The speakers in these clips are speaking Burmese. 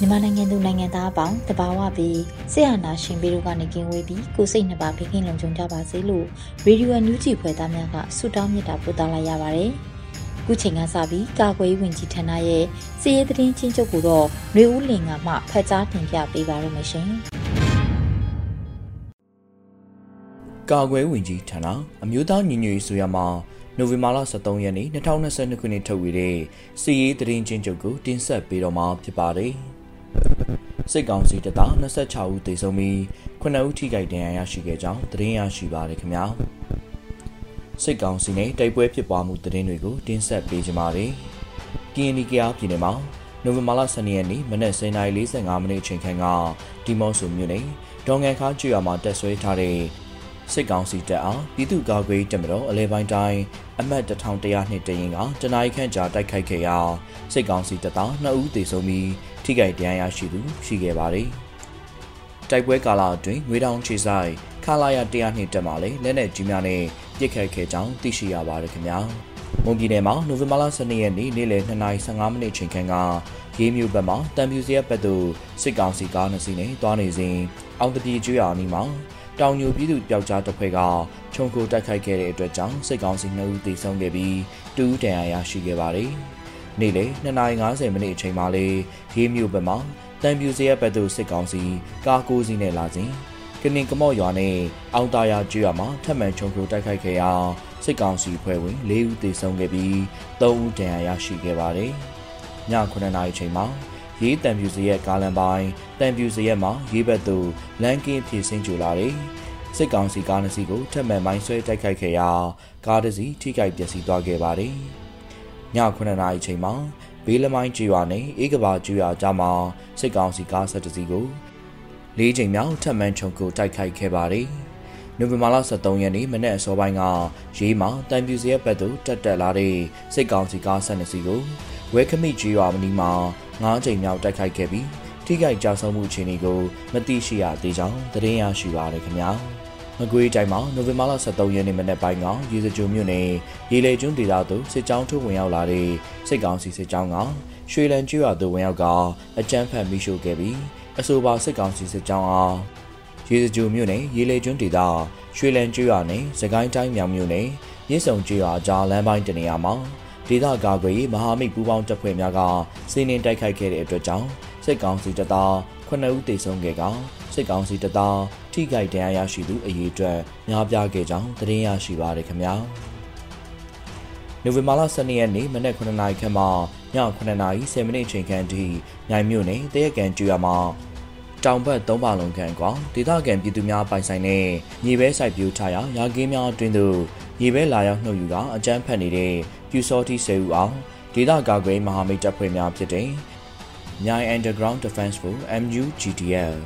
မြန်မာနိုင်ငံသူနိုင်ငံသားအပေါင်းတဘာဝပြီးဆရာနာရှင်ပြီးတို့ကနေကင်းဝေးပြီးကိုစိတ်နှစ်ပါးဘေးကင်းလုံခြုံကြပါစေလို့ရေဒီယိုအန်ယူဂျီဖွယ်သားများကဆုတောင်းမြတ်တာပို့သလာရပါတယ်။ခုချိန်ကစပြီးကာကွယ်ဝင်ကြီးဌာနရဲ့စီရေးသတင်းချင်းချုပ်ကိုတော့နှွေဦးလင်ကမှဖတ်ကြားတင်ပြပေးပါရမရှင်။ကာကွယ်ဝင်ကြီးဌာနအမျိုးသားညီညွတ်ရေးဆိုရမှာ နိုဝင်ဘာလ23ရက်နေ့2022ခုနှစ်ထုတ်ဝေတဲ့စီရေးသတင်းချင်းချုပ်ကိုတင်ဆက်ပေးတော့မှာဖြစ်ပါတယ်။စစ်ကောင်စီတပ်သား26ဦးသေဆုံးပြီး9ဦးထိခိုက်ဒဏ်ရာရရှိခဲ့ကြောင်းသတင်းရရှိပါတယ်ခင်ဗျာ။စစ်ကောင်စီနဲ့တိုက်ပွဲဖြစ်ပွားမှုသတင်းတွေကိုတင်ဆက်ပေးကြပါမယ်။ KNDK ပြည်နယ်မှာနိုဝင်ဘာလ12ရက်နေ့မနက်09:45မိနစ်အချိန်ခန့်ကဒီမော့ဆိုမြို့နယ်ဒေါငန်ခါကျွော်မှာတက်ဆွဲထားတဲ့ စစ်ကောင်စီတပ်အားပြည်သူ့ကာကွယ်တပ်မတော်အလဲပိုင်းတိုင်းအမှတ်1100နှစ်တရင်ကတနအီခန့်ကြာတိုက်ခိုက်ခဲ့ရာစစ်ကောင်စီတပ်သား2ဦးသေဆုံးပြီးထိခိုက်ဒဏ်ရာရရှိသူရှိခဲ့ပါတယ်။တိုက်ပွဲကာလအတွင်းငွေတောင်ခြေဆိုင်ခလာရ100နှစ်တက်မှလည်းလက်နက်ကြီးများနဲ့ပစ်ခတ်ခဲ့ကြောင်းသိရှိရပါတယ်ခင်ဗျာ။မွန်ပြည်နယ်မှာနိုဝင်ဘာလ12ရက်နေ့နေ့လယ်2:15မိနစ်ချိန်ခန့်ကရေးမျိုးဘက်မှာတံပြူစရက်ဘက်သို့စစ်ကောင်စီကားနှစ်စီးနဲ့တွားနေစဉ်အောင်တပြေကျွော်အနီးမှာ တောင်ညိုပြည်သူပျောက်ကြားတပ်ဖွဲ့ကခြုံကိုတိုက်ခိုက်ခဲ့တဲ့အတွက်ကြောင့်စစ်ကောင်စီ2ဦးသေဆုံးခဲ့ပြီး2ဦးဒဏ်ရာရရှိခဲ့ပါတယ်။နေ့လယ်2:50မိနစ်အချိန်မှာလေရေးမြို့ဘက်မှာတန်ပြူစရဲဘက်သို့စစ်ကောင်စီကားကိုးစီးနဲ့လာစဉ်ကနင်ကမော့ရွာနဲ့အောင်တာယာကျွော်မှာထပ်မံခြုံကိုတိုက်ခိုက်ခဲ့ရာစစ်ကောင်စီဖွဲ့ဝင်၄ဦးသေဆုံးခဲ့ပြီး3ဦးဒဏ်ရာရရှိခဲ့ပါတယ်။ည9:00နာရီချိန်မှာ ရေးတံပြူစရက်ကားလန်ပိုင်းတံပြူစရက်မှာရေးဘက်သို့လမ်းကင်းဖြည့်ဆင်းကြလာတယ်။စစ်ကောင်စီကားနှစ်စီးကိုထပ်မံမိုင်းဆွဲတိုက်ခိုက်ခဲ့ရာကားတစ်စီးထိခိုက်ပျက်စီးသွားခဲ့ပါတယ်။ည9:00နာရီချိန်မှာဘေးလမိုင်းကျွာနဲ့အေးကဘာကျွာကြားမှာစစ်ကောင်စီကားဆက်တစ်စီးကိုလေးချိန်မြောက်ထပ်မံခြုံကိုတိုက်ခိုက်ခဲ့ပါတယ်။နိုဝင်ဘာလ23ရက်နေ့မနက်အစောပိုင်းကရေးမှာတံပြူစရက်ဘက်သို့တက်တက်လာတဲ့စစ်ကောင်စီကားဆက်နှစ်စီးကို ဝဲခမိကျွာမနီမှာ၅ချိန်မြောက်တိုက်ခိုက်ခဲ့ပြီးထိခိုက်ကြဆုံးမှုအခြေအနေကိုမသိရှိရသေးကြောင်းသတင်းရရှိပါရခင်ဗျာမကွေးတိုင်းမှာနိုဝင်ဘာလ23ရက်နေ့မနက်ပိုင်းကရေစကြိုမြို့နယ်ရေလေကျွန်းဒေသသို့စစ်ကြောင်းထိုးဝင်ရောက်လာတဲ့စစ်ကောင်စီစစ်ကြောင်းကရွှေလန်ကျွော်သို့ဝင်ရောက်ကအကြမ်းဖက်မိရှို့ခဲ့ပြီးအဆိုပါစစ်ကောင်စီစစ်ကြောင်းအားရေစကြိုမြို့နယ်ရေလေကျွန်းဒေသရွှေလန်ကျွော်နဲ့စကိုင်းတိုင်းမြောင်မြို့နယ်မြစ်ဆုံကျွော်အကြားလမ်းပိုင်းတနေရာမှာ ဒေသကာကွယ်ရေးမဟာမိတ်ပူးပေါင်းတပ်ဖွဲ့များကစီးနင်းတိုက်ခိုက်ခဲ့တဲ့အတွက်ကြောင့်စစ်ကောင်စီတပ်သား9ဦးသေဆုံးခဲ့ကစစ်ကောင်စီတပ်သားထိခိုက်ဒဏ်ရာရရှိသူအရေးအတွက်များပြားခဲ့ကြောင်းသတင်းရရှိပါရခင်ဗျာနိုဝင်ဘာလ12ရက်နေ့မနက်9:00နာရီခန့်မှည9:00နာရီ10မိနစ်ချိန်ခန့်ထိနိုင်မြို့နယ်တရက်ကန်ကျွော်မှာတောင်ဘက်သုံးပါလုံးခန့်ကွာဒေသခံပြည်သူများပိုင်ဆိုင်တဲ့မြေပဲစိုက်ပျိုးထားရာရာကင်းများအတွင်းသို့မြေပဲလာရောက်နှုတ်ယူကအကြမ်းဖက်နေတဲ့ ပြူစောတိဆဲဦးအောင်ဒေသကာကွယ်မဟာမိတ်တပ်ဖွဲ့များဖြစ်တဲ့မြိုင် Underground Defense Force MUGDF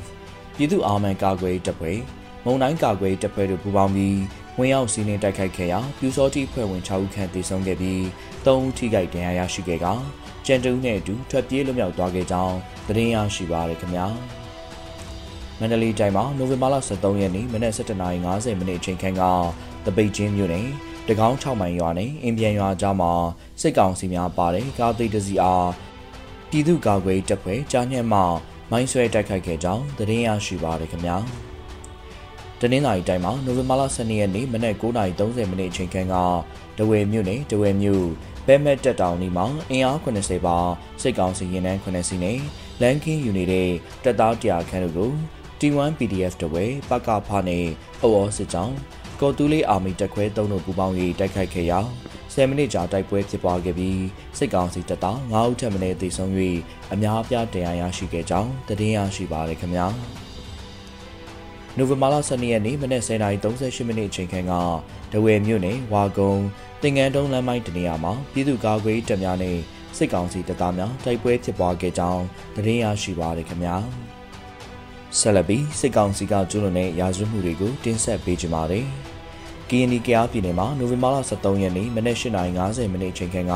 ပြည်သူ့အာမန်ကာကွယ်တပ်ဖွဲ့မုံတိုင်းကာကွယ်တပ်ဖွဲ့တို့ပူးပေါင်းပြီးဝင်ရောက်စီးနင်းတိုက်ခိုက်ခဲ့ရာပြူစောတိဖွဲ့ဝင်6ဦးခန့်သေဆုံးခဲ့ပြီး3ဦးထိခိုက်ဒဏ်ရာရရှိခဲ့ကကြံတူးနဲ့အတူထွက်ပြေးလွတ်မြောက်သွားခဲ့ကြောင်းသတင်းရရှိပါရခင်ဗျာမန္တလေးတိုင်းမှာနိုဝင်ဘာလ23ရက်နေ့မနက်7:50မိနစ်အချိန်ခန့်ကတပိတ်ချင်းမြို့နယ် တကောင်း6မိုင်ရွာနဲ့အင်ပြန်ရွာကြားမှာစစ်ကောင်စီများပါတယ်ကားသိတစီအားပြည်သူ့ကာကွယ်တပ်ဖွဲ့ကြားညက်မှမိုင်းဆွဲတိုက်ခိုက်ခဲ့ကြောင်းသတင်းရရှိပါရခင်ဗျာတနင်္လာရီတိုင်းမှာနိုဝင်ဘာလ12ရက်နေ့မနက်9:30မိနစ်အချိန်ခန့်ကတဝယ်မြို့နယ်တဝယ်မြို့ဘဘဲမက်တက်တောင်နီမှာအင်အား80ပါစစ်ကောင်စီရင်နှန်း9စီနဲ့လန်ကင်းယူနေတဲ့တပ်သား100ခန်းတို့ကို T1 PDF တဝဲပကဖာနဲ့အော်အော်စစ်ကြောင်း ကော်တူးလေးအာမီတက်ခွဲသုံးတို့ပူးပေါင်း၍တိုက်ခိုက်ခဲ့ရာ10မိနစ်ကြာတိုက်ပွဲဖြစ်ပွားခဲ့ပြီးစစ်ကောင်စီတပ်သား9ဦးထပ်မံသေဆုံး၍အများအပြားတရားရရှိခဲ့ကြောင်းသတင်းရရှိပါရခင်ဗျာနိုဝင်ဘာလ12ရက်နေ့မနက်10:38မိနစ်အချိန်ခန့်ကဒဝဲမြို့နယ်ဝါကုံတင်ငန်းတုံးလမ်းမိုင်းတနေရာမှာပြည်သူ့ကာကွယ်တပ်များနဲ့စစ်ကောင်စီတပ်သားများတိုက်ပွဲဖြစ်ပွားခဲ့ကြောင်းသတင်းရရှိပါရခင်ဗျာဆက်လက်ပြီးစစ်ကောင်စီကကျူးလွန်တဲ့ရာဇဝတ်မှုတွေကိုတင်ဆက်ပေးကြပါမယ်။ KNY ကယားပြည်နယ်မှာနိုဝင်ဘာလ23ရက်နေ့မနက်8:50မိနစ်အချိန်ခန့်က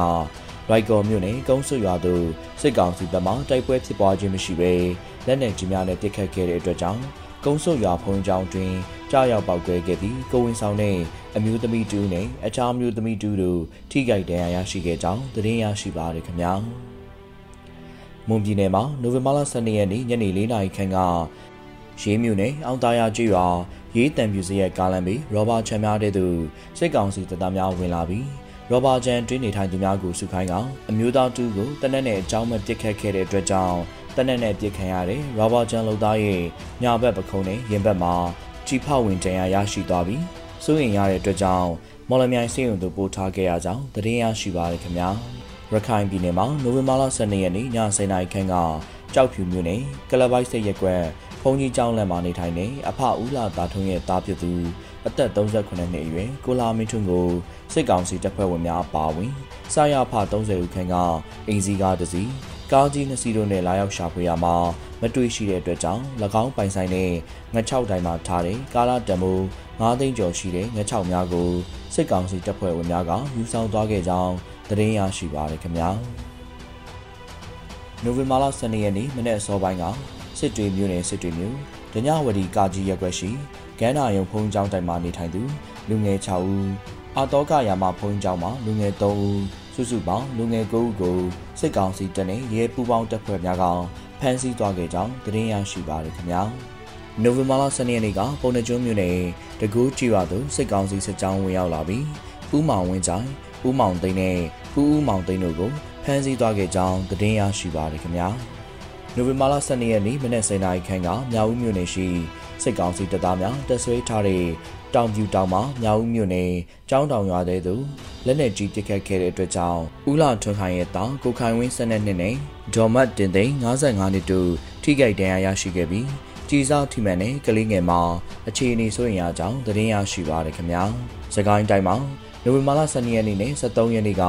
ရိုက်ကော်မြို့နယ်ကုန်းဆွရွာသို့စစ်ကောင်စီဘက်မှတိုက်ပွဲဖြစ်ပွားခြင်းမရှိဘဲလက်နက်ကြီးများနဲ့ပစ်ခတ်ခဲ့တဲ့အတွက်ကြောင့်ကုန်းဆွရွာဖုံးကျောင်းတွင်ကြားရောက်ပေါက်ကွဲခဲ့ပြီးကိုဝင်ဆောင်တဲ့အမျိုးသမီးတူနဲ့အခြားမျိုးသမီးတူတို့ထိခိုက်ဒဏ်ရာရရှိခဲ့ကြောင်းသတင်းရရှိပါရခင်ဗျာ။မွန်ပြည်နယ်မှာနိုဝင်ဘာလ12ရက်နေ့ညနေ4:00နာရီခန့်ကရေးမြို့နယ်အောင်သားရကျွော် ရေးတံပြူစရဲ့ကားလမ်းပြီးရောဘာချန်များတဲ့သူစစ်ကောင်စီတပ်သားများဝင်လာပြီးရောဘာချန်တွင်းနေထိုင်သူများကိုစုခိုင်းကအမျိုးသားတူကိုတနက်နဲ့အကြောင်းမဲ့ပစ်ခတ်ခဲ့တဲ့အတွက်ကြောင့်တနက်နဲ့ပစ်ခံရတဲ့ရောဘာချန်လုံသားရဲ့ညာဘက်ပခုံးနဲ့ရင်ဘက်မှာကြီးဖောက်ဝင်တန်ရာရရှိသွားပြီးစိုးရင်ရတဲ့အတွက်ကြောင့်မော်လမြိုင်စေယုံတို့ပို့ထားခဲ့ရကြောင်းသတင်းရရှိပါရခင်ဗျာရခိုင်ပြည်နယ်မှာနိုဝင်ဘာလ12ရက်နေ့ည10:00နာရီခန့်ကကြောက်ဖြူမြို့နယ်ကလပိုက်စိတ်ရက်ကွက် ဘုံကြီးကျောင်းလမ်းမှာနေထိုင်နေအဖဦးလာတာထုံးရဲ့တားဖြစ်သူအသက်38နှစ်အရွယ်ကိုလာမင်းထွန်းကိုစစ်ကောင်စီတပ်ဖွဲ့ဝင်များပါဝင်စာရဖ30ဦးခန့်ကအင်စီကားတစ်စီးကားကြီးနှစ်စီးတို့နဲ့လာရောက်ရှာဖွေရမှာမတွေ့ရှိတဲ့အတွက်ကြောင့်၎င်းပိုင်ဆိုင်တဲ့ငှက်6တိုင်မှာထားတဲ့ကာလာတမိုး9သိန်းကျော်ရှိတဲ့ငှက်6များကိုစစ်ကောင်စီတပ်ဖွဲ့ဝင်များကယူဆောင်သွားခဲ့ကြောင်းသတင်းရရှိပါရခင်ဗျာနိုဝင်ဘာလ12ရက်နေ့မနေ့အစောပိုင်းက စစ်တွေမြို့နယ်စစ်တွေမြို့ဒညဝတီကာကြီးရက်ွက်ရှိကန်းနာယုံဖုံးကျောင်းတိုင်မှာနေထိုင်သူလူငယ်6ဦးအာတောကရာမဖုံးကျောင်းမှာလူငယ်3ဦးစုစုပေါင်းလူငယ်9ဦးကိုစစ်ကောင်စီတပ်နဲ့ရဲပူးပေါင်းတပ်ဖွဲ့များကဖမ်းဆီးသွားခဲ့ကြောင်းသတင်းရရှိပါရခင်ဗျာနိုဝင်ဘာလ12ရက်နေ့ကပုံနှကျွန်းမြို့နယ်တကူးကြီးရွာသို့စစ်ကောင်စီစစ်ကြောင်းဝင်ရောက်လာပြီးဦးမောင်ဝင်းချိုင်ဦးမောင်သိန်းနဲ့ဦးဦးမောင်သိန်းတို့ကိုဖမ်းဆီးသွားခဲ့ကြောင်းသတင်းရရှိပါရခင်ဗျာ။ နိုဝင်ဘာလ12ရက်နေ့မနက်7:00နာရီခန့်ကမြောက်ဦးမြို့နယ်ရှိစစ်ကောင်စီတပ်သားများတပ်ဆွဲထားတဲ့တောင်ပြူတောင်မှာမြောက်ဦးမြို့နယ်ကျောင်းတောင်ရွာတဲ့သူလက်နက်ကြီးပစ်ခတ်ခဲ့တဲ့အတွက်ကြောင့်ဦးလာထွန်းခိုင်ရဲ့တောင်ကိုခိုင်ဝင်း12နှစ်နဲ့ဒေါ်မတ်တင်သိန်း55နှစ်တို့ထိခိုက်ဒဏ်ရာရရှိခဲ့ပြီးကြီးစားထိမှန်တဲ့ကလေးငယ်မှာအခြေအနေဆိုရင်ရကြောင်းသတင်းရရှိပါရခင်ဗျာ။စကိုင်းတိုင်းမှာနိုဝင်ဘာလ12ရက်နေ့နဲ့13ရက်နေ့က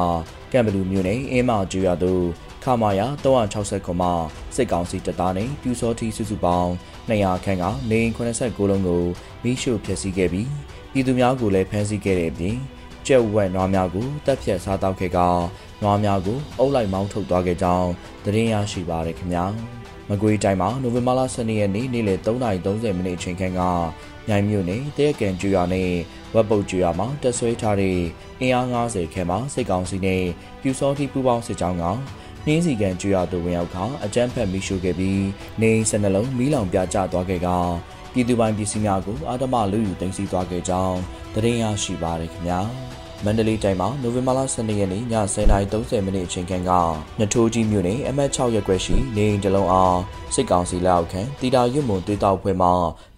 ကံဘလူမြို့နယ်အင်းမကျွော်သို့ ခမာယာ360ခုမှစစ်ကောင်စီတပ်သားနဲ့ပြူစောထီစုစုပေါင်း200ခန့်ကနေ89လုံးကိုမိရှုဖျက်ဆီးခဲ့ပြီးပြည်သူများကိုလည်းဖမ်းဆီးခဲ့တဲ့အပြင်ကျက်ဝက်နွားများကိုတပ်ဖြတ်စားတောက်ခဲ့ကနွားများကိုအုပ်လိုက်မောင်းထုတ်သွားခဲ့ကြောင်းသတင်းရရှိပါရခင်ဗျာမကွေးတိုင်းမှာနိုဝင်ဘာလ12ရက်နေ့နေ့လယ်3:30မိနစ်အချိန်ခန့်ကမြိုင်မြို့နယ်တရကန်ကျွော်နဲ့ဝက်ပုတ်ကျွော်မှာတက်ဆွဲထားတဲ့အင်အား90ခန့်မှစစ်ကောင်စီနဲ့ပြူစောတိပူပေါင်းစစ်ကြောင်းက နှင်းစီကန်ကျွော်သူဝင်ရောက်ခါအကြမ်းဖက်မိရှုခဲ့ပြီးနေစနှလုံးမီးလောင်ပြကျသွားခဲ့ကပြည်သူပိုင်ပစ္စည်းများကိုအာတမလူယူသိမ်းဆည်းသွားခဲ့ကြောင်းသတင်းရရှိပါရခင်ဗျာမန္တလေးတိုင်းမှာနိုဝင်ဘာလ12ရက်နေ့ည10:30မိနစ်အချိန်ခန့်ကနထိုးကြီးမြို့နယ်အမှတ်6ရပ်ကွက်ရှိနေအိမ်တလုံးအားစစ်ကောင်စီလက်အောက်ခံတီတာရွတ်မွန်တေးတောက်ဖွဲ့မှ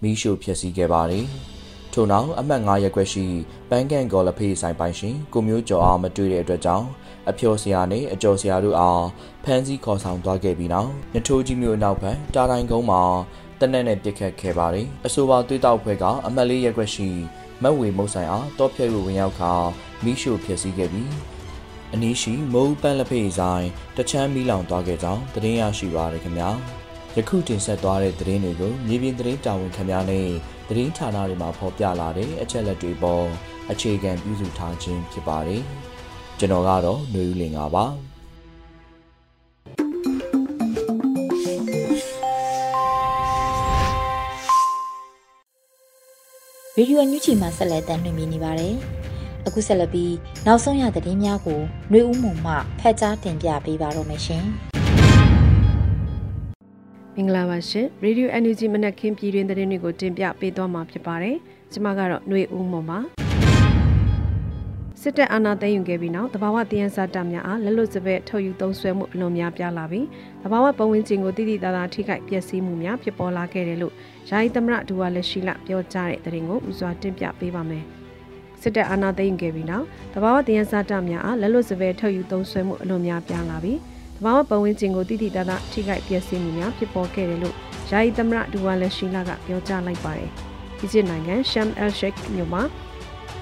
မီးရှို့ဖျက်ဆီးခဲ့ပါတယ်။ထို့နောက်အမှတ်9ရပ်ကွက်ရှိပန်းကန်ကော်လဖေးဆိုင်ပိုင်ရှင်ကိုမျိုးကျော်အားမတွေ့တဲ့အတွက်ကြောင့် အဖျော်ဆရာနဲ့အကျော်ဆရာတို့အားဖမ်းဆီးခေါ်ဆောင်သွားခဲ့ပြီးနောက်နထိုးကြီးမြို့အနောက်ဘက်တာတိုင်းကုန်းမှာတနက်နဲ့ပြစ်ခတ်ခဲ့ပါတယ်။အဆိုပါသွေးတောက်ဖွဲ့ကအမတ်လေးရက်ွက်ရှိမက်ဝေမုတ်ဆိုင်အားတောဖြဲ့ဝင်ရောက်ခါမိရှို့ဖျက်ဆီးခဲ့ပြီးအနီးရှိမုံပန်းလက်ဖေးဆိုင်တချမ်းမီလောင်သွားခဲ့ကြောင်းသတင်းရရှိပါရခင်ဗျာယခုတင်ဆက်သွားတဲ့သတင်းတွေကိုမြေပြင်သတင်းတာဝန်ခံများနဲ့သတင်းဌာနတွေမှာဖော်ပြလာတဲ့အချက်လက်တွေပေါ်အခြေခံပြုစုထားခြင်းဖြစ်ပါတယ် ကျွန်တော်ကတော့ຫນွေဦးလင်ပါရေဒီယိုညူချီမှာဆက်လက်တင်ပြနေပါတယ်။အခုဆက်လက်ပြီးနောက်ဆုံးရသတင်းများကိုຫນွေဦးမုံမှဖတ်ကြားတင်ပြပေးပါတော့မယ်ရှင်။မင်္ဂလာပါရှင်။ Radio Energy မနက်ခင်းပြည်တွင်သတင်းတွေကိုတင်ပြပေးသွားမှာဖြစ်ပါတယ်။ကျွန်မကတော့ຫນွေဦးမုံပါ။ စစစ်တပ်အာဏာသိမ်းယူခဲ့ပြီးနောက်တဘာဝတည်ရန်စာတများအားလက်လွတ်စပယ်ထုတ်ယူသုံးစွဲမှုအလွန်များပြားလာပြီးတဘာဝပတ်ဝန်းကျင်ကိုတိတိတသားထိခိုက်ပျက်စီးမှုများဖြစ်ပေါ်လာခဲ့တယ်လို့ယာယီသမရဒူဝါလက်ရှိလပြောကြားတဲ့တဲ့ရင်ကိုဦးစွာတင်ပြပေးပါမယ်။စစ်တပ်အာဏာသိမ်းယူခဲ့ပြီးနောက်တဘာဝတည်ရန်စာတများအားလက်လွတ်စပယ်ထုတ်ယူသုံးစွဲမှုအလွန်များပြားလာပြီးတဘာဝပတ်ဝန်းကျင်ကိုတိတိတသားထိခိုက်ပျက်စီးမှုများဖြစ်ပေါ်ခဲ့တယ်လို့ယာယီသမရဒူဝါလက်ရှိလကပြောကြားလိုက်ပါတယ်။အီဂျစ်နိုင်ငံရှမ်အယ်ရှိတ်မြို့မှာ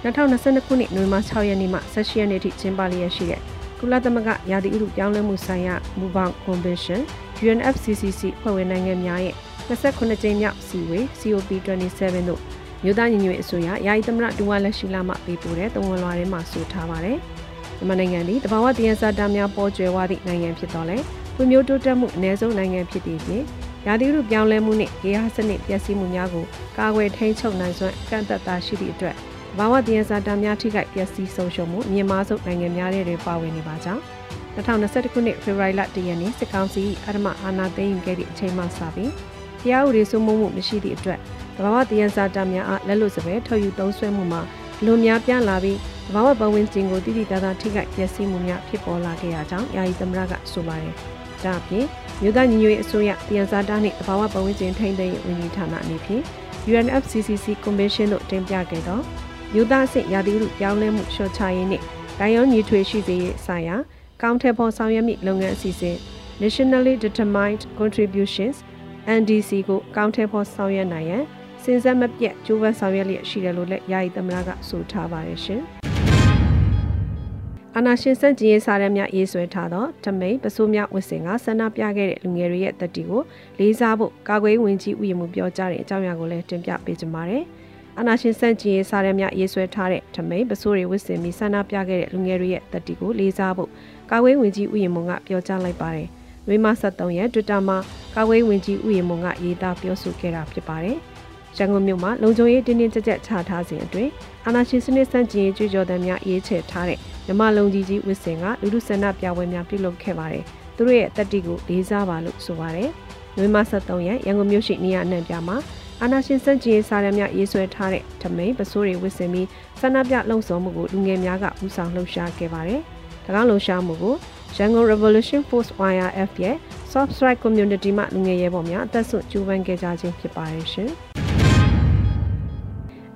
2022ခုနှစ်နိုဝင်ဘာ6ရက်နေ့မှ18ရက်နေ့ထိကျင်းပလျက်ရှိတဲ့ကုလသမဂ္ဂရာသီဥတုပြောင်းလဲမှုဆိုင်ရာမူပေါင်း Convention UNFCCC ဖွဲ့ဝင်နိုင်ငံများရဲ့28ကြိမ်မြောက်စီဝေး COP27 တို့မြို့သားညီညွတ်အစိုးရယာယီသမရဒူဝါလက်ရှိလာမှပေးပို့တဲ့တဝန်လွှာထဲမှာဆိုထားပါတယ်။မြန်မာနိုင်ငံသည်တဘာဝတည်ရစာတာများပေါ်ကျွယ်ဝသည့်နိုင်ငံဖြစ်တော်လဲဖွံ့ဖြိုးတိုးတက်မှုအ ਨੇ ဆုံးနိုင်ငံဖြစ်သည့်ဖြင့်ရာသီဥတုပြောင်းလဲမှုနှင့်ရေအားစနစ်ပျက်စီးမှုများကိုကာကွယ်ထိန်းချုပ်နိုင်စွမ်းကန့်သက်တာရှိသည့်အတွက် ဘာဝတည်ရစာတာများထိခိုက်ပျက်စီးဆုံးရှုံးမှုအမြင့်မားဆုံးနိုင်ငံများထဲတွင်ပါဝင်နေပါကြောင်း2021ခုနှစ်ဖေဖော်ဝါရီလ1ရက်နေ့စစ်ကောင်စီအရမအာဏာသိမ်းယူခဲ့သည့်အချိန်မှစပြီးတရားဥပဒေစိုးမိုးမှုမရှိသည့်အတွက်ဘာဝတည်ရစာတာများအားလက်လွတ်စပယ်ထုတ်ယူသုံးစွဲမှုမှာလွန်များပြားလာပြီးဘာဝပတ်ဝန်းကျင်ကိုတိတိတသားထိခိုက်ပျက်စီးမှုများဖြစ်ပေါ်လာခဲ့ရကြောင်းယာယီသမရကဆိုပါတယ်။ဒါအပြင်မြို့သားညီညွတ်ရေးအစိုးရတရားစာတာနှင့်သဘာဝပတ်ဝန်းကျင်ထိန်းသိမ်းရေးဝန်ကြီးဌာနအနေဖြင့် UNFCCC Convention တို့တင်ပြခဲ့သော မြို့သားစစ်ရာသီဥတုပြောင်းလဲမှုလျှော့ချရေးနှင့်တိုင်းရောညီထွေရှိစေရေးဆိုင်ရာကောင်းထည်ဖော်ဆောင်ရွက်မိလုပ်ငန်းအစီအစဉ် Nationally Determined Contributions NDC ကိုကောင်းထည်ဖော်ဆောင်ရွက်နိုင်ရန်စဉ်ဆက်မပြတ်ကြိုးပမ်းဆောင်ရွက်လျက်ရှိတယ်လို့လည်းယာယီသမရကဆိုထားပါတယ်ရှင်။အာနာရှင်စန့်ကျင်ရေးစာရဲများရေးဆွဲထားသောတမိန်ပစိုးများဝစ်စင်ကဆန္ဒပြခဲ့တဲ့လူငယ်တွေရဲ့တတိကိုလေးစားဖို့ကာကွယ်ဝင်ကြီးဥယျာဉ်မှုပြောကြားတဲ့အကြောင်းအရာကိုလည်းတင်ပြပေးကြပါမယ်။ အာနာရှင်စန့်ကျင်ရေးစာရဲများရေးဆွဲထားတဲ့တမိန်ပစိုးတွေဝစ်စင်ပြီးဆန္ဒပြခဲ့တဲ့လူငယ်တွေရဲ့တတိကိုလေးစားဖို့ကာကွယ်ဝင်ကြီးဥယျာဉ်မှုကပြောကြားလိုက်ပါတယ်။မေမ73ရက် Twitter မှာကာကွယ်ဝင်ကြီးဥယျာဉ်မှုကရေးသားပြောဆိုခဲ့တာဖြစ်ပါတယ်။ရန်ကုန်မြို့မှာလုံခြုံရေးတင်းတင်းကြပ်ကြပ်ချထားစဉ်အတွင်းအာဏာရှင်စနစ်ဆန့်ကျင်ရေးကြွကြော်တဲ့များရေးချဲ့ထားတဲ့မြမလုံကြီးကြီးဝစ်စင်ကလူလူဆန္ဒပြပွဲများပြုလုပ်ခဲ့ပါတယ်။သူတို့ရဲ့တက်တီကိုလေးစားပါလို့ဆိုပါတယ်။နွေမ73ရက်ရန်ကုန်မြို့ရှိနေရအနှံ့ပြမှာ အာနာရှင်စန့်ကျင်ရေးစာရမ်းများရေးဆွဲထားတဲ့ထမိန်ပစိုးတွေဝစ်စင်ပြီးဆန္ဒပြလှုံ့ဆော်မှုကိုလူငယ်များကဦးဆောင်လှုပ်ရှားခဲ့ပါတယ်။ဒါကလှုပ်ရှားမှုကိုရန်ကုန် Revolution Force YRF ရဲ့ Subscribe Community မှလူငယ်ရဲဘော်များအသက်ဆွကျူးပန်းခဲ့ကြခြင်းဖြစ်ပါတယ်ရှင်။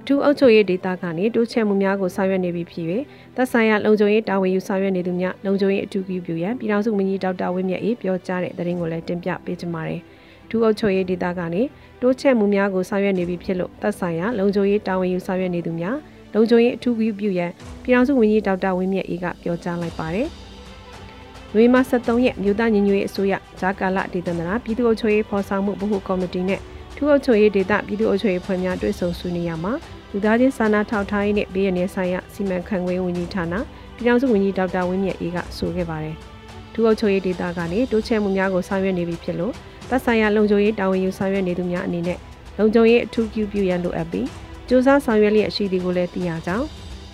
ထူးအုပ်ချုပ်ရေးဒေသကနေတိုးချဲ့မှုများကိုဆောင်ရွက်နေပြီဖြစ်၍သက်ဆိုင်ရာလုံခြုံရေးတာဝန်ယူဆောင်ရွက်နေသူများလုံခြုံရေးအထူးပြုပြုရန်ပြည်ထောင်စုဝန်ကြီးဒေါက်တာဝင်းမြတ်အေးပြောကြားတဲ့သတင်းကိုလည်းတင်ပြပေးကြပါမယ်။ ထူးအုပ်ချုပ်ရေးဒေသကနေတိုးချဲ့မှုများကိုဆောင်ရွက်နေပြီဖြစ်လို့သက်ဆိုင်ရာလုံခြုံရေးတာဝန်ယူဆောင်ရွက်နေသူများလုံခြုံရေးအထူးပြုပြုရန်ပြည်ထောင်စုဝန်ကြီးဒေါက်တာဝင်းမြတ်အေးကပြောကြားလိုက်ပါတယ်။နွေမ73ရက်မြို့သားညီညွတ်ရေးအစိုးရဂျာကာလဒေသနာပြည်သူ့အုပ်ချုပ်ရေးဖော်ဆောင်မှုဗဟိုကော်မတီနဲ့ထူးအုပ်ချုပ်ရေးဒေသပြည်သူ့အုပ်ချုပ်ရေးဖွဲ့များတွဲဆုံဆွေးနွေးရမှာလူသားချင်းစာနာထောက်ထားရေးနဲ့ဘေးရန်ရေးဆိုင်ရာစီမံခန့်ခွဲဝန်ကြီးဌာနပြည်ထောင်စုဝန်ကြီးဒေါက်တာဝင်းမြတ်အေးကဆိုခဲ့ပါတယ်။ဒုအုပ်ချုပ်ရေးဒေသကနေတိုးချဲ့မှုများကိုဆောင်ရွက်နေပြီဖြစ်လို့ သက်ဆိုင်ရာလုံခြုံရေးတာဝန်ယူဆောင်ရွက်နေသူများအနေနဲ့လုံခြုံရေးအထူးပြုပြုရန်လိုအပ်ပြီးစ조사ဆောင်ရွက်လျက်ရှိသည်ကိုလည်းသိရကြောင်း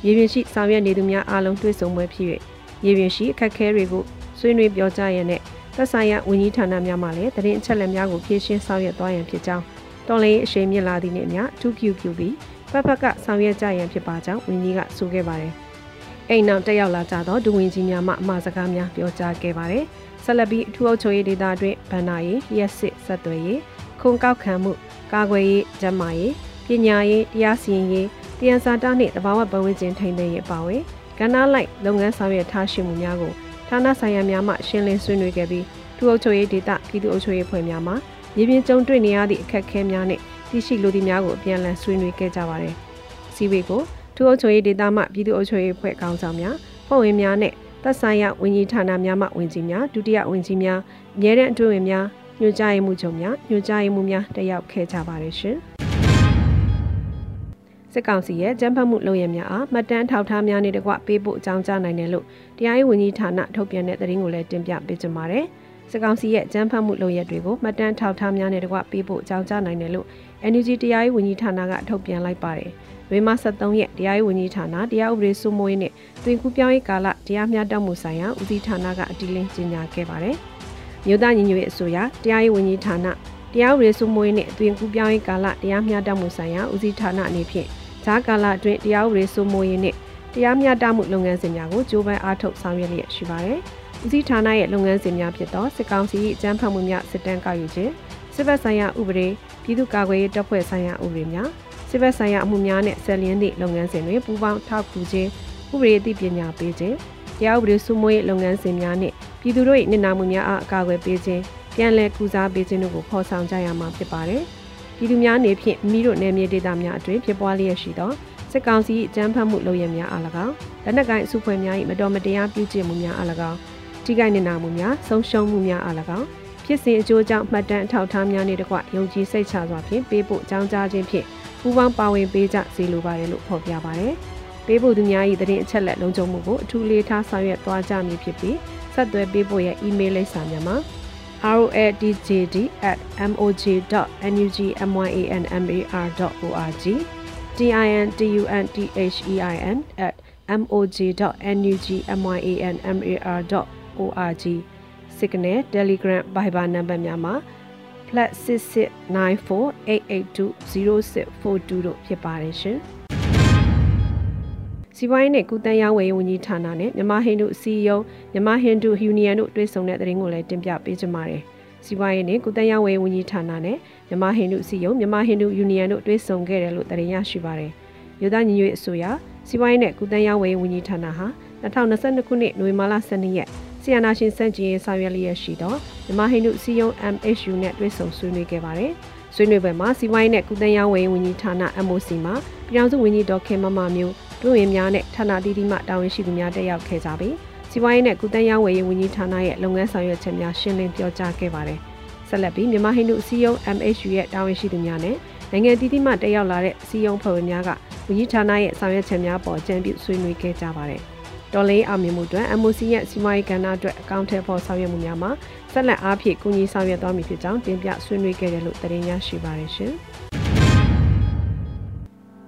ရေပြင်ရှိဆောင်ရွက်နေသူများအားလုံးတွေ့ဆုံပွဲဖြစ်၍ရေပြင်ရှိအခက်အခဲတွေကိုဆွေးနွေးပြောကြားရန်နဲ့သက်ဆိုင်ရာဝန်ကြီးဌာနများမှလည်းတရင်အချက်လက်များကိုဖြည့်ရှင်းဆောင်ရွက်သွားရန်ဖြစ်ကြောင်းတော်လေးအရှိန်မြင့်လာသည့်နေ့များအထူးပြုပြုပြီးဖက်ဖက်ကဆောင်ရွက်ကြရန်ဖြစ်ပါကြောင်းဝန်ကြီးကဆိုခဲ့ပါတယ်။အိမ်နောက်တက်ရောက်လာကြသောဒူဝင်ကြီးများမှအမှားစကားများပြောကြားခဲ့ပါတယ်။ ဆက်လက်ပြီးအထူးအုပ်ချုပ်ရေးဒေသအတွင်းဗန္နာရေးလျှက်စစ်ဆက်သွယ်ရေးခုံကောက်ခံမှုကာကွယ်ရေးကျန်းမာရေးပညာရေးတရားစီရင်ရေးတရားစာတနှင့်တဘာဝပတ်ဝန်းကျင်ထိန်းသိမ်းရေးအပါအဝင်ကဏ္ဍလိုက်လုပ်ငန်းဆောင်ရွက်ထားရှိမှုများကိုဌာနဆိုင်ရာများမှရှင်းလင်းဆွေးနွေးခဲ့ပြီးထူအုပ်ချုပ်ရေးဒေသပြည်သူ့အုပ်ချုပ်ရေးဖွဲ့များမှရည်ပြင်းကြုံတွေ့နေရသည့်အခက်အခဲများနှင့်သိရှိလိုသည့်များကိုအပြန်အလှန်ဆွေးနွေးခဲ့ကြပါတယ်။စီဝေကိုထူအုပ်ချုပ်ရေးဒေသမှပြည်သူ့အုပ်ချုပ်ရေးဖွဲ့ခေါင်းဆောင်များဖွဲ့ဝင်များနဲ့ သက်ဆိုင်ရာဝန်ကြီးဌာနများမှဝန်ကြီးများဒုတိယဝန်ကြီးများအမြဲတမ်းအတွင်းဝင်များညွှန်ကြားရေးမှူးချုပ်များညွှန်ကြားရေးမှူးများတက်ရောက်ခဲ့ကြပါတယ်ရှင်။စစ်ကောင်စီရဲ့ကြမ်းဖက်မှုလုပ်ရများအားမှတ်တမ်းထောက်ထားများနဲ့တကွပေးဖို့အကြောင်းကြားနိုင်တယ်လို့တရားရေးဝန်ကြီးဌာနထုတ်ပြန်တဲ့သတင်းကိုလည်းတင်ပြပေးကြပါမယ်။စစ်ကောင်စီရဲ့ကြမ်းဖက်မှုလုပ်ရက်တွေကိုမှတ်တမ်းထောက်ထားများနဲ့တကွပေးဖို့အကြောင်းကြားနိုင်တယ်လို့ NUG တရားရေးဝန်ကြီးဌာနကထုတ်ပြန်လိုက်ပါတယ်။ ဝေမ73ရက်တရားရေးဝန်ကြီးဌာနတရားဥပဒေစိုးမိုးရေးနဲ့တွင်ကူပြောင်းရေးကာလတရားမျှတမှုဆိုင်ရာဦးစီးဌာနကအတီးလင်းကြေညာခဲ့ပါတယ်။မြို့သားညီညွတ်ရေးအစိုးရတရားရေးဝန်ကြီးဌာနတရားဥပဒေစိုးမိုးရေးနဲ့တွင်ကူပြောင်းရေးကာလတရားမျှတမှုဆိုင်ရာဦးစီးဌာနအနေဖြင့်ဂျာကာလအတွင်းတရားဥပဒေစိုးမိုးရေးနဲ့တတရားမျှတမှုလုပ်ငန်းစဉ်များကိုကြိုးပမ်းအားထုတ်ဆောင်ရွက်လျက်ရှိပါတယ်။ဦးစီးဌာနရဲ့လုပ်ငန်းစဉ်များဖြစ်သောစစ်ကောင်စီ၏အကြမ်းဖက်မှုများစစ်တမ်းကောက်ယူခြင်းစစ်ဘက်ဆိုင်ရာဥပဒေပြည်သူ့ကာကွယ်ရေးတပ်ဖွဲ့ဆိုင်ရာဥပဒေများ စစ်ဘက်ဆိုင်ရာအမှုများနဲ့ဆက်လျင်းသည့်လုပ်ငန်းစဉ်တွေပူးပေါင်းထောက်ကူခြင်းဥပဒေအသိပညာပေးခြင်းတရားဥပဒေစိုးမိုးရေးလုပ်ငန်းစဉ်များနဲ့ပြည်သူတို့၏နေနာမှုများအားအကာအကွယ်ပေးခြင်းပြန်လည်ကုစားပေးခြင်းတို့ကိုဖော်ဆောင်ကြရမှာဖြစ်ပါတယ်။ပြည်သူများနေဖြင့်မိတို့နယ်မြေဒေသများအတွင်းဖြစ်ပွားလျက်ရှိသောစစ်ကောင်စီအကြမ်းဖက်မှုလုပ်ရများအား၎င်းလက်နက်ကိုင်အစုဖွဲ့များ၏မတော်မတရားပြုကျင့်မှုများအား၎င်းထိခိုက်နေနာမှုများဆုံးရှုံးမှုများအား၎င်းဖြစ်စဉ်အကျိုးကြောင့်မှတ်တမ်းအထောက်အထားများနှင့်တကွယုံကြည်စိတ်ချစွာဖြင့်ပေးပို့ကြောင်းကြားခြင်းဖြင့် ပူးပေါင်းပါဝင်ပေးကြစေလိုပါတယ်လို့ဖော်ပြပါတယ်။ပေးပို့သူများ၏သတင်းအချက်လက်လုံးစုံမှုကိုအထူးလေးထားဆောင်ရွက်သွားကြမည်ဖြစ်ပြီးဆက်သွယ်ပေးပို့ရဲ့ email လိပ်စာများမှာ roldjd@mojnugmyanmar.org tintunthein@moj.nugmyanmar.org Signal Telegram Viber နံပါတ်များမှာ +66948820642 တို့ဖြစ်ပါတယ်ရှင်။စီးပွားရေးနဲ့ကုသရေးဝန်ကြီးဌာနနဲ့မြန်မာဟိန္ဒူစီယုံမြန်မာဟိန္ဒူယူနီယံတို့တွဲဆုံတဲ့သတင်းကိုလည်းတင်ပြပေးကြပါမယ်။စီးပွားရေးနဲ့ကုသရေးဝန်ကြီးဌာနနဲ့မြန်မာဟိန္ဒူစီယုံမြန်မာဟိန္ဒူယူနီယံတို့တွဲဆုံခဲ့တယ်လို့သတင်းရရှိပါတယ်။မြို့သားညီညွတ်အစိုးရစီးပွားရေးနဲ့ကုသရေးဝန်ကြီးဌာနဟာ2022ခုနှစ်နိုဝင်ဘာလ12ရက် ဆီယနာရှင်စန့်ကျင်ရေးဆောင်ရွက်လျက်ရှိသောမြန်မာဟိန္ဒူစီယုံ MHU နဲ့တွဲဆုံဆွေးနွေးခဲ့ပါတယ်။ဆွေးနွေးပွဲမှာစီးပွားရေးနဲ့ကုသရေးဝန်ကြီးဌာန MOC မှာပြည်ထောင်စုဝန်ကြီးဒေါက်ခင်မမမျိုးတွဝင်များနဲ့ဌာနတည်တည်မှတာဝန်ရှိသူများတက်ရောက်ခဲ့ကြပြီးစီးပွားရေးနဲ့ကုသရေးဝယ်ရေးဝန်ကြီးဌာနရဲ့လုပ်ငန်းဆောင်ရွက်ချက်များရှင်းလင်းပြောကြားခဲ့ပါတယ်။ဆက်လက်ပြီးမြန်မာဟိန္ဒူအစည်းအရုံး MHU ရဲ့တာဝန်ရှိသူများနဲ့နိုင်ငံတည်တည်မှတက်ရောက်လာတဲ့အစည်းအရုံးဖွဲ့ဝင်များကဝန်ကြီးဌာနရဲ့ဆောင်ရွက်ချက်များပေါ်ကြံပြုဆွေးနွေးခဲ့ကြပါတယ်။ တော်လေးအောင်မြင်မှုအတွက် MOC ရဲ့စီးပွားရေးကဏ္ဍအတွက်အကောင့်ထဲပေါ်ဆောင်ရွက်မှုများမှာဆက်လက်အားဖြင့်ကူညီဆောင်ရွက်သွားမည်ဖြစ်ကြောင်းတင်ပြဆွေးနွေးခဲ့တယ်လို့သတင်းရရှိပါရရှင်။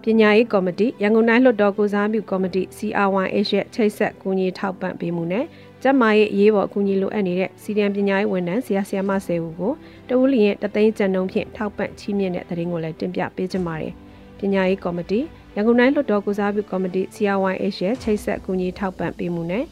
ပညာရေးကော်မတီရန်ကုန်တိုင်းလွှတ်တော်ကိုစားပြုကော်မတီ CR1H ရဲ့ချိတ်ဆက်ကူညီထောက်ပံ့ပေးမှုနဲ့ကျန်းမာရေးအရေးပေါ်အကူအညီလိုအပ်နေတဲ့စီဒီအမ်ပညာရေးဝန်ထမ်းဆရာဆရာမဆယ်ဦးကိုတဝူလီရဲ့တသိန်းကျန်နှုန်းဖြင့်ထောက်ပံ့ချီးမြှင့်တဲ့သတင်းကိုလည်းတင်ပြပေးကြပါမယ်။ပညာရေးကော်မတီ ရန်ကုန်တိုင်းလွှတ်တော်ကိုစားပြုကော်မတီ CR1H ရဲ့ချိတ်ဆက်ကူညီထောက်ပံ့ပေးမှုနဲ့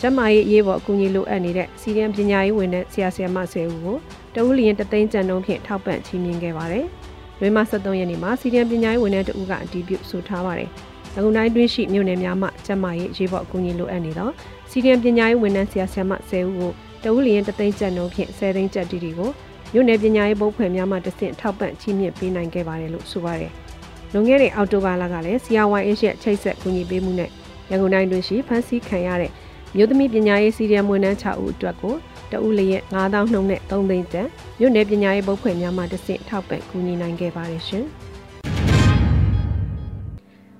ကျန်းမာရေးအရေးပေါ်အကူအညီလိုအပ်နေတဲ့စီဒီအမ်ပညာရေးဝန်ထမ်းဆရာဆရာမဆယ်ဦးကိုတဝူလီရဲ့တသိန်းကျန်နှုန်းဖြင့်ထောက်ပံ့ချီးမြှင့်ခဲ့ပါတယ်။လွေမ73ရက်နေ့မှာစီဒီအမ်ပညာရေးဝန်ထမ်းတဦးကအတည်ပြုဆိုထားပါတယ်။၎င်းတိုင်းတွင်းရှိမြို့နယ်များမှကျန်းမာရေးရေးပေါ်အကူအညီလိုအပ်နေသောစီဒီအမ်ပညာရေးဝန်ထမ်းဆရာဆရာမ10ဦးကိုတဦးလျင်တသိန်းကျပ်နှုန်းဖြင့်10သိန်းကျပ်တီတီကိုမြို့နယ်ပညာရေးဘုတ်ဖွဲ့များမှတဆင့်ထောက်ပံ့ချီးမြှင့်ပေးနိုင်ခဲ့ပါတယ်လို့ဆိုပါတယ်။ လွန်ခဲ့တဲ့အောက်တိုဘာလကလည်း CR1H ရဲ့ချိတ်ဆက်ကူညီပေးမှုနဲ့ရန်ကုန်တိုင်းတွင်ရှိဖန်စီခံရတဲ့မြို့သမီးပညာရေးစီဒီအမ်ဝန်ထမ်း6ဦးအတွက်ကိုတဦးလျက်9000နှုန်းနဲ့3သိန်းကျပ်မြို့နယ်ပညာရေးဘုတ်ဖွဲ့များမှတဆင့်ထောက်ပံ့ကူညီနိုင်ခဲ့ပါတယ်ရှင်။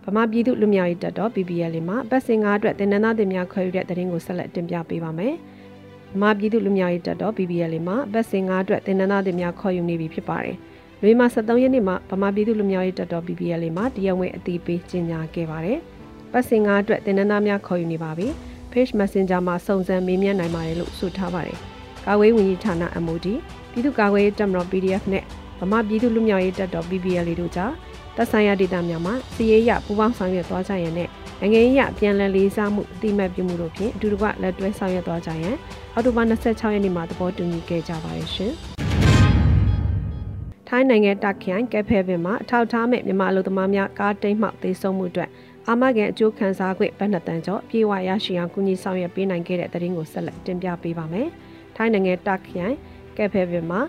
ဗမာပြည်သူလူမျိုးရေးတပ်တော် PPL လေးမှာပတ်စင်9အတွက်တင်နန်းသားတင်များခွဲယူတဲ့သတင်းကိုဆက်လက်တင်ပြပေးပါမယ်။ဗမာပြည်သူလူမျိုးရေးတပ်တော် PPL လေးမှာပတ်စင်9အတွက်တင်နန်းသားတင်များခွဲယူနေပြီဖြစ်ပါတယ်။ လွေမှာ73ရက်နေ့မှာဗမာပြည်သူလူမျိုးရေးတပ်တော် PPL လေးမှာတရားဝင်အသိပေးကြေညာခဲ့ပါတယ်။ပတ်စင်9အတွက်တင်နန်းသားများခေါ်ယူနေပါပြီ။ Page Messenger မှာစုံစမ်းမေးမြန်းနိုင်ပါတယ်လို့ဆိုထားပါတယ်။ကာကွယ်ဝင်ကြီးဌာန MOD ပြည်သူ့ကာကွယ်ရေးတပ်မတော် PDF နဲ့ဗမာပြည်သူ့လူမျိုးရေးတပ်တော် PPL တို့ကြားတပ်ဆိုင်ရာဒေသများမှာစီရေးရပူးပေါင်းဆောင်ရွက်သွားကြရန်နဲ့နိုင်ငံရေးအပြန်လည်လေးစားမှုအတိမတ်ပြုမှုတို့ဖြင့်အတူတကွလက်တွဲဆောင်ရွက်သွားကြရန်အောက်တိုဘာ26ရက်နေ့မှာသဘောတူညီခဲ့ကြပါတယ်ရှင်။ ထိုင်းနိုင်ငံတခိုင်ကဲဖဲပင်မှာအထောက်ထားမဲ့မြန်မာလူသမားများကားတိတ်မှောက်သေးဆုံးမှုအတွက်အာမခံအကျိုးခံစား권ဘတ်နှစ်တန်ကျော်ပြေဝရရှိအောင်ကူညီဆောင်ရွက်ပေးနိုင်ခဲ့တဲ့သတင်းကိုဆက်လက်တင်ပြပေးပါမယ်။ထိုင်းနိုင်ငံတက်ခိုင်ကဲဖဲပင်မှာ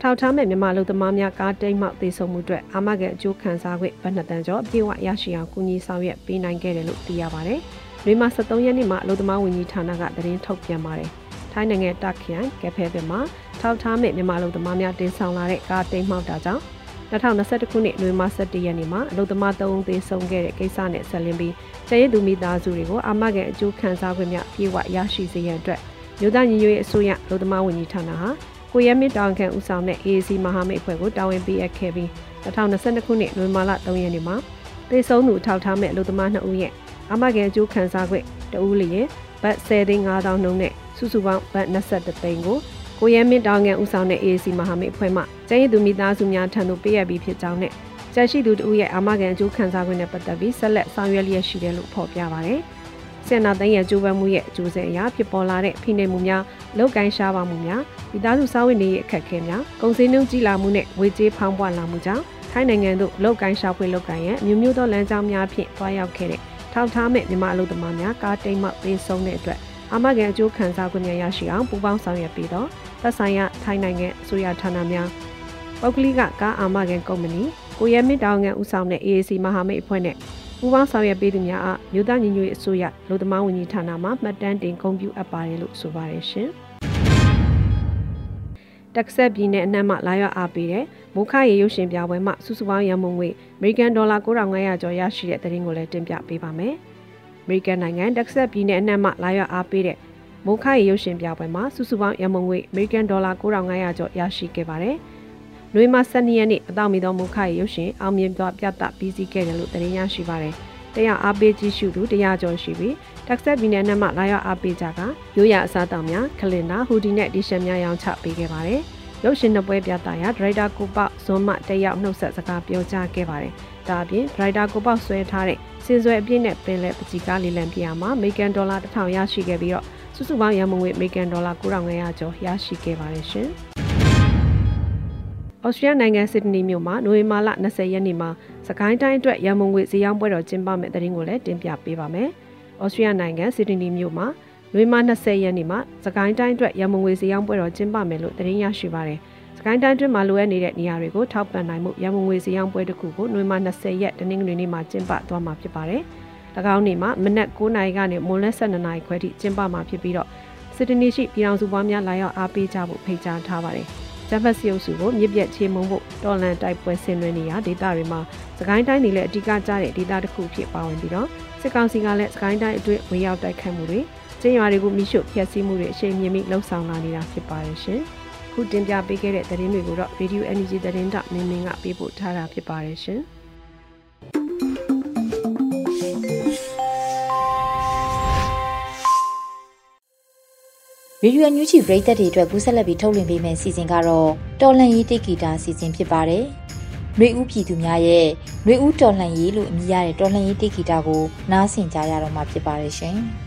ထောက်ထားမဲ့မြန်မာလူသမားများကားတိတ်မှောက်သေးဆုံးမှုအတွက်အာမခံအကျိုးခံစား권ဘတ်နှစ်တန်ကျော်ပြေဝရရှိအောင်ကူညီဆောင်ရွက်ပေးနိုင်ခဲ့တယ်လို့သိရပါတယ်။လွေမှာ73ရက်နေ့မှာအလုပ်သမားဝန်ကြီးဌာနကသတင်းထုတ်ပြန်ပါတယ်။ထိုင်းနိုင်ငံတက်ခိုင်ကဲဖဲပင်မှာ ထောက်ထားမဲ့မြန်မာလူသမားများတင်ဆောင်လာတဲ့ကားတိတ်မှောက်တာကြောင့်2021ခုနှစ်နိုဝင်ဘာ17ရက်နေ့မှာအလုသမား3ဦးသေဆုံးခဲ့တဲ့ကိစ္စနဲ့ဆက်လင်းပြီးကျရည်သူမိသားစုတွေကိုအာမခံအကျိုးခံစား권များပြေဝရရှိစေရန်အတွက်မြို့သားညီညွတ်ရေးအစိုးရအလုသမားဝန်ကြီးဌာနဟာကိုရဲမင်းတောင်ခံဦးဆောင်တဲ့ AAC မဟာမိတ်အဖွဲ့ကိုတာဝန်ပေးအပ်ခဲ့ပြီး2022ခုနှစ်နိုဝင်ဘာလ3ရက်နေ့မှာသေဆုံးသူထောက်ထားမဲ့အလုသမား2ဦးရဲ့အာမခံအကျိုးခံစား권တဦးလျင်ဘတ်10သိန်း5000နှုန်းနဲ့စုစုပေါင်းဘတ်22သိန်းကို ကိုရဲမင်းတောင်ငန်ဦးဆောင်တဲ့ AAC မဟာမိတ်အဖွဲ့မှကျန်းရည်သူမိသားစုများထံသို့ပေးအပ်ပြီးဖြစ်ကြောင်းနဲ့ကြန့်ရှိသူတို့ရဲ့အာမခံအကျိုးခံစား권နဲ့ပတ်သက်ပြီးဆက်လက်ဆောင်ရွက်လျက်ရှိတယ်လို့ဖော်ပြပါတယ်။စစ်နာသိန်းရဲ့ကျိုးပန်းမှုရဲ့အကျိုးဆက်အရာဖြစ်ပေါ်လာတဲ့ဖိနှိပ်မှုများလောက်ကိုင်းရှားပါမှုများမိသားစုစားဝတ်နေရေးအခက်အခဲများကုန်စည်နှုန်းကြီးလာမှုနဲ့ဝေကြေးဖောင်းပွားလာမှုကြောင့်ထိုင်းနိုင်ငံသို့လောက်ကိုင်းရှားဖွေလောက်ကိုင်းရဲ့မြို့မျိုးသောလမ်းကြောင်းများဖြင့်တွားရောက်ခဲ့တဲ့ထောက်ထားမဲ့မြန်မာအလုပ်သမားများကားတိတ်မှပေးဆုံးတဲ့အတွက် အာမခံအကျိုးခံစား권များရရှိအောင်ပူးပေါင်းဆောင်ရွက်ပြီးတော့သက်ဆိုင်ရာထိုင်းနိုင်ငံအစိုးရဌာနများပုဂ္ဂလိကကားအာမခံကုမ္ပဏီကိုရဲမင်းတောင်ငံဦးဆောင်တဲ့ AAC မဟာမိတ်အဖွဲ့နဲ့ပူးပေါင်းဆောင်ရွက်ပေးသူများအားမြို့သားညီညွတ်ရေးအစိုးရလူသမားဝန်ကြီးဌာနမှမှတ်တမ်းတင်ဂုဏ်ပြုအပ်ပါတယ်လို့ဆိုပါတယ်ရှင်။တက်ဆက်ပြည်နယ်အနှံ့မှလာရောက်အားပေးတဲ့မိုးခရေရုပ်ရှင်ပြပွဲမှာစုစုပေါင်းရန်ပုံငွေအမေရိကန်ဒေါ်လာ9500ကျော်ရရှိတဲ့သတင်းကိုလည်းတင်ပြပေးပါမယ်။ အမေရိကန်နိုင်ငံတက်ဆက်ပြည်နယ်အနှံ့မှလာရောက်အားပေးတဲ့မိုးခရေရုပ်ရှင်ပြပွဲမှာစုစုပေါင်းရန်ပုံငွေအမေရိကန်ဒေါ်လာ9500ကျော်ရရှိခဲ့ပါတယ်။နွေမ12ရက်နေ့အတောက်မီသောမုခရဲ့ရုပ်ရှင်အောင်မြင်စွာပြသပြီးစီးခဲ့တယ်လို့သတင်းရရှိပါတယ်။တရားအားပေးကြည့်ရှုသူတရားကျော်ရှိပြီးတက်ဆက်ပြည်နယ်နဲ့မှလာရောက်အားပေးကြကရိုးရအစားတောင်များကလင်နာဟူဒီနဲ့ဒီရှန်များရောင်းချပေးခဲ့ပါတယ်။ရုပ်ရှင်နှစ်ပွဲပြသရာဒရိုက်တာကိုပေါဇွန်မတက်ရောက်နှုတ်ဆက်စကားပြောကြားခဲ့ပါတယ်။ဒါအပြင်ဒရိုက်တာကိုပေါဆွဲထားတဲ့ စင်စွဲအပြည့်နဲ့ပင်လက်ပကြီးကားလေးလံပြရမှာအမေရိကန်ဒေါ်လာ1000ရရှိခဲ့ပြီးတော့စုစုပေါင်းရန်မငွေအမေရိကန်ဒေါ်လာ9500ကျော်ရရှိခဲ့ပါတယ်ရှင်။ဩစတြေးလျနိုင်ငံစစ်ဒနီမြို့မှာနိုဝင်ဘာလ20ရက်နေ့မှာစကိုင်းတိုင်းအတွက်ရန်မုံငွေဈေးရောင်းပွဲတော်ကျင်းပမယ့်တဲ့ရင်ကိုလည်းတင်ပြပေးပါမယ်။ဩစတြေးလျနိုင်ငံစစ်ဒနီမြို့မှာနိုဝင်ဘာ20ရက်နေ့မှာစကိုင်းတိုင်းအတွက်ရန်မုံငွေဈေးရောင်းပွဲတော်ကျင်းပမယ်လို့သတင်းရရှိပါရယ်။စ ကိုင်းတိုင်းတွင်မှာလိုအပ်နေတဲ့နေရာတွေကိုထောက်ပံ့နိုင်မှုရန်မုံငွေဈေးရောင်းပွဲတစ်ခုကိုနိုဝင်ဘာ20ရက်တနင်္ဂနွေနေ့မှာကျင်းပသွားမှာဖြစ်ပါတယ်။၎င်းနေ့မှာမနက်9:00နာရီကနေမွန်းလယ်12:00နာရီခွဲထိကျင်းပမှာဖြစ်ပြီးတော့စစ်တနီရှိပြည်အောင်စုပွားများလာရောက်အားပေးကြဖို့ဖိတ်ကြားထားပါတယ်။ဂျမ်ဘတ်စီအုပ်စုကိုမြစ်ပြတ်ချေမှုန်းဖို့တော်လန်တိုက်ပွဲဆင်နွှဲနေရဒေသတွေမှာစကိုင်းတိုင်းနေလည်းအဓိကကျတဲ့ဒေသတစ်ခုဖြစ်ပါဝင်ပြီးတော့စစ်ကောင်စီကလည်းစကိုင်းတိုင်းအတွင်းဝင်ရောက်တိုက်ခိုက်မှုတွေကျင်းရွာတွေကိုမိရှုဖျက်ဆီးမှုတွေအရှိန်မြင့်ပြီးလှုံ့ဆော်လာနေတာဖြစ်ပါတယ်ရှင်။ ခုတင်ပြပေးခဲ့တဲ့သတင်းတွေကိုတော့ Radio Energy သတင်းတောက်မင်းမင်းကပေးပို့ထားတာဖြစ်ပါတယ်ရှင်။ရေဒီယိုညူချီပရိသတ်တွေအတွက်ကူးဆက်လက်ပြီးထုတ်လွှင့်ပေးမယ့်စီစဉ်ကတော့တော်လန်ရေးတိဂီတာစီစဉ်ဖြစ်ပါတယ်။နှွေဦးပြည်သူများရဲ့နှွေဦးတော်လန်ရေးလို့အမည်ရတဲ့တော်လန်ရေးတိဂီတာကိုနားဆင်ကြရတော့မှာဖြစ်ပါတယ်ရှင်။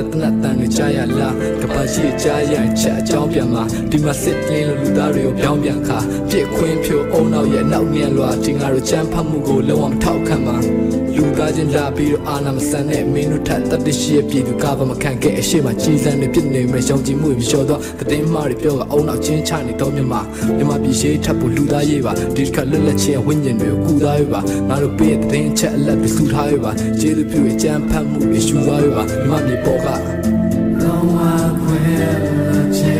တ်တဲ့တနတ်တန်တွေကြားရလားကပတ်ရှိကြားရရင်ချက်အကြောင်းပြန်မှာဒီမှာစစ်လင်းလို့လူသားတွေကိုပြောင်းပြန်ခါပြစ်ခွင်းဖြိုအုံနောက်ရဲ့နောက်မြန်လွာဒီငါတို့ချမ်းဖတ်မှုကိုလုံးဝမထောက်ခံပါ လူသားချင်းလာပြီးတော့အာနာမဆန်တဲ့မင်းတို့ထက်တတရှိရဲ့ပြည်သူကဘာမခံခဲ့အရှိမကြီးစံနေဖြစ်နေမယ်ရှောင်ကြည်မှုတွေလျှော်တော့တည်င်းမားတွေပြောကအုံနောက်ချင်းချနေတော့မြမမြမပြည်ရှိထပ်ဖို့လူသားရေးပါဒီတစ်ခါလွတ်လပ်ခြင်းဝိညာဉ်တွေကိုကူသားရေးပါငါတို့ပေးတဲ့တည်င်းချက်အလက်တွေစုထားရေးပါကျေးဇူးပြုရဲ့ကြမ်းဖတ်မှုတွေရှူသွားရေးပါမြမပြည်ပေါ်က Don't want quit change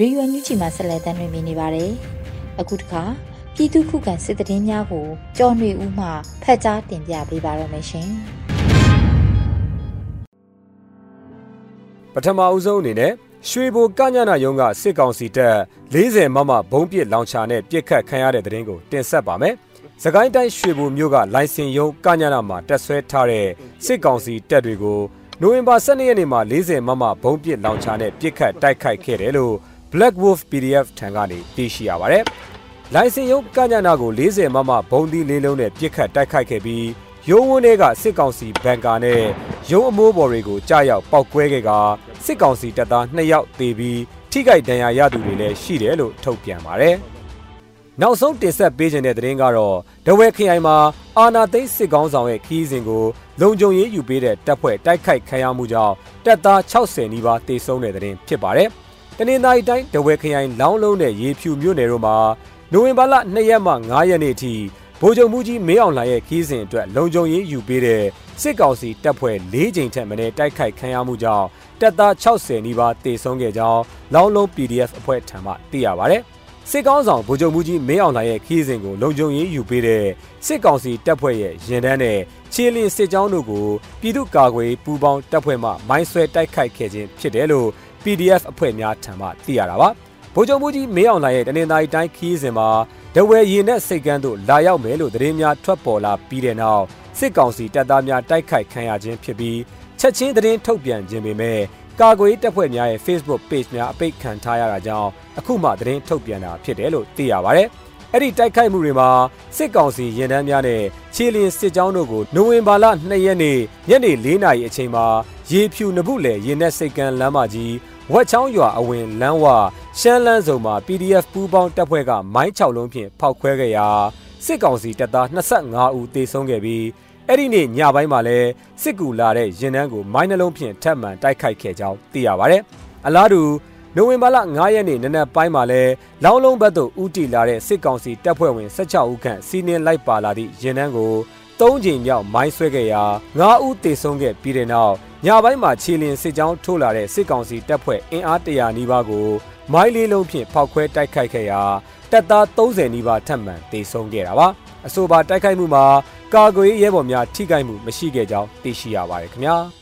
ရေရွယ်ညူချီမှာဆက်လက်တမ်းတွင်မြင်နေပါတယ်။အခုတခါပြည်သူခုခံစစ်တရင်များကိုကြော်နေဦးမှဖတ်ကြားတင်ပြပေးပါရမရှင်ပထမအဦးဆုံးအနေနဲ့ရွှေဘိုကညနာယုံကစစ်ကောင်စီတပ်40မမဘုံပစ်လောင်ချာနဲ့ပြစ်ခတ်ခံရတဲ့တဲ့ရင်ကိုတင်ဆက်ပါမယ်။စကိုင်းတိုင်းရွှေဘိုမြို့ကလိုင်စင်ယုံကညနာမှာတက်ဆွဲထားတဲ့စစ်ကောင်စီတပ်တွေကိုနိုဝင်ဘာ12ရက်နေ့မှာ40မမဘုံပစ်လောင်ချာနဲ့ပြစ်ခတ်တိုက်ခိုက်ခဲ့တယ်လို့ Black Wolf PDF ထံကနေသိရှိရပါတယ်။လိုင်စင်ယုံကညနာကို40မမဘုံသီးလေးလုံးနဲ့ပြစ်ခတ်တိုက်ခိုက်ခဲ့ပြီးရုံးဝန်းတွေကစစ်ကောင်စီဘန်ကာနဲ့ရုံးအမိုးပေါ်တွေကိုကြားရောက်ပောက်ကွဲခဲ့ကစစ်ကောင်စီတပ်သား2ယောက်သေပြီးထိခိုက်ဒဏ်ရာရသူတွေလည်းရှိတယ်လို့ထုတ်ပြန်ပါတယ်။နောက်ဆုံးတင်ဆက်ပေးခြင်းတဲ့သတင်းကတော့ဒဝဲခရိုင်မှာအာနာသိန်းစစ်ကောင်းဆောင်ရဲ့ခီးစဉ်ကိုလုံခြုံရေးယူပေးတဲ့တပ်ဖွဲ့တိုက်ခိုက်ခံရမှုကြောင့်တပ်သား60နီးပါးတေဆုံးတဲ့သတင်းဖြစ်ပါတယ်။ တနင်္သာရီတိုင်းဒဝဲခရိုင်လောင်းလုံးနဲ့ရေဖြူမြို့နယ်တို့မှာနိုဝင်ဘာလ2ရက်မှ9ရက်နေ့ထိဗိုလ်ချုပ်မှုကြီးမင်းအောင်လှိုင်ရဲ့ခီးစဉ်အတွက်လုံခြုံရေးယူပေးတဲ့စစ်ကောင်စီတပ်ဖွဲ့၄ချိန်ထက်မနည်းတိုက်ခိုက်ခံရမှုကြောင့်တပ်သား60နီးပါးတေဆုံးခဲ့ကြောင်းလောင်းလုံး PDF အဖွဲ့ထံမှသိရပါဗျ။စစ်ကောင်းဆောင်ဗိုလ်ချုပ်မှုကြီးမင်းအောင်လှိုင်ရဲ့ခီးစဉ်ကိုလုံခြုံရေးယူပေးတဲ့စစ်ကောင်စီတပ်ဖွဲ့ရဲ့ရင်တန်းနဲ့ခြေလင်းစစ်ကြောင်းတို့ကိုပြည်သူ့ကာကွယ်ပူးပေါင်းတပ်ဖွဲ့မှမိုင်းဆွဲတိုက်ခိုက်ခဲ့ခြင်းဖြစ်တယ်လို့ PDF အဖွဲ့များထံမှသိရတာပါ။ဗိုလ်ချုပ်မှုကြီးမင်းအောင်လှိုင်ရဲ့တနင်္သာရီတိုင်းခီးစဉ်မှာဒဝဲရင်နဲ့စိတ်ကန်းတို့လာရောက်မယ်လို့သတင်းများထွက်ပေါ်လာပြီးတဲ့နောက်စစ်ကောင်စီတပ်သားများတိုက်ခိုက်ခံရခြင်းဖြစ်ပြီးချက်ချင်းသတင်းထုတ်ပြန်ခြင်းပေမဲ့ကာကွယ်တပ်ဖွဲ့များရဲ့ Facebook Page များအပိတ်ခံထားရတာကြောင့်အခုမှသတင်းထုတ်ပြန်တာဖြစ်တယ်လို့သိရပါဗျ။အဲ့ဒီတိုက်ခိုက်မှုတွေမှာစစ်ကောင်စီရင်တန်းများနဲ့ခြေလင်းစစ်ကြောင်းတို့ကိုနိုဝင်ဘာလ2ရက်နေ့ညနေ4နာရီအချိန်မှာရေဖြူနဘူးလေရင်နဲ့စိတ်ကန်းလမ်းမကြီး ဝက်ချောင်းရွာအဝင်လမ်းဝရှမ်းလန်းစုံမှာ PDF ပူးပေါင်းတပ်ဖွဲ့ကမိုင်း6လုံးဖြင့်ဖောက်ခွဲခဲ့ရာစစ်ကောင်စီတပ်သား25ဦးသေဆုံးခဲ့ပြီးအဲ့ဒီနေ့ညပိုင်းမှာလဲစစ်ကူလာတဲ့ရင်နှန်းကိုမိုင်းနှလုံးဖြင့်ထပ်မံတိုက်ခိုက်ခဲ့ကြောင်းသိရပါဗျ။အလားတူနိုဝင်ဘာလ9ရက်နေ့နနက်ပိုင်းမှာလဲလောင်းလုံးဘက်သို့ဦးတည်လာတဲ့စစ်ကောင်စီတပ်ဖွဲ့ဝင်16ဦးခန့်စီးနင်းလိုက်ပါလာသည့်ရင်နှန်းကို၃ချိန်မြောက်မိုင်းဆွဲခဲ့ရာ9ဦးသေဆုံးခဲ့ပြီးတဲ့နောက် ညပိုင်းမှာခြေလင်းစစ်ကြောင်းထိုးလာတဲ့စစ်ကောင်စီတပ်ဖွဲ့အင်အားတရာနီးပါးကိုမိုင်းလေးလုံးဖြင့်ဖောက်ခွဲတိုက်ခိုက်ခဲ့ရာတပ်သား30နီးပါးထပ်မံသေဆုံးခဲ့တာပါအဆိုပါတိုက်ခိုက်မှုမှာကာကွယ်ရဲဘော်များထိခိုက်မှုမရှိခဲ့ကြောင်းသိရှိရပါတယ်ခင်ဗျာ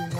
ူ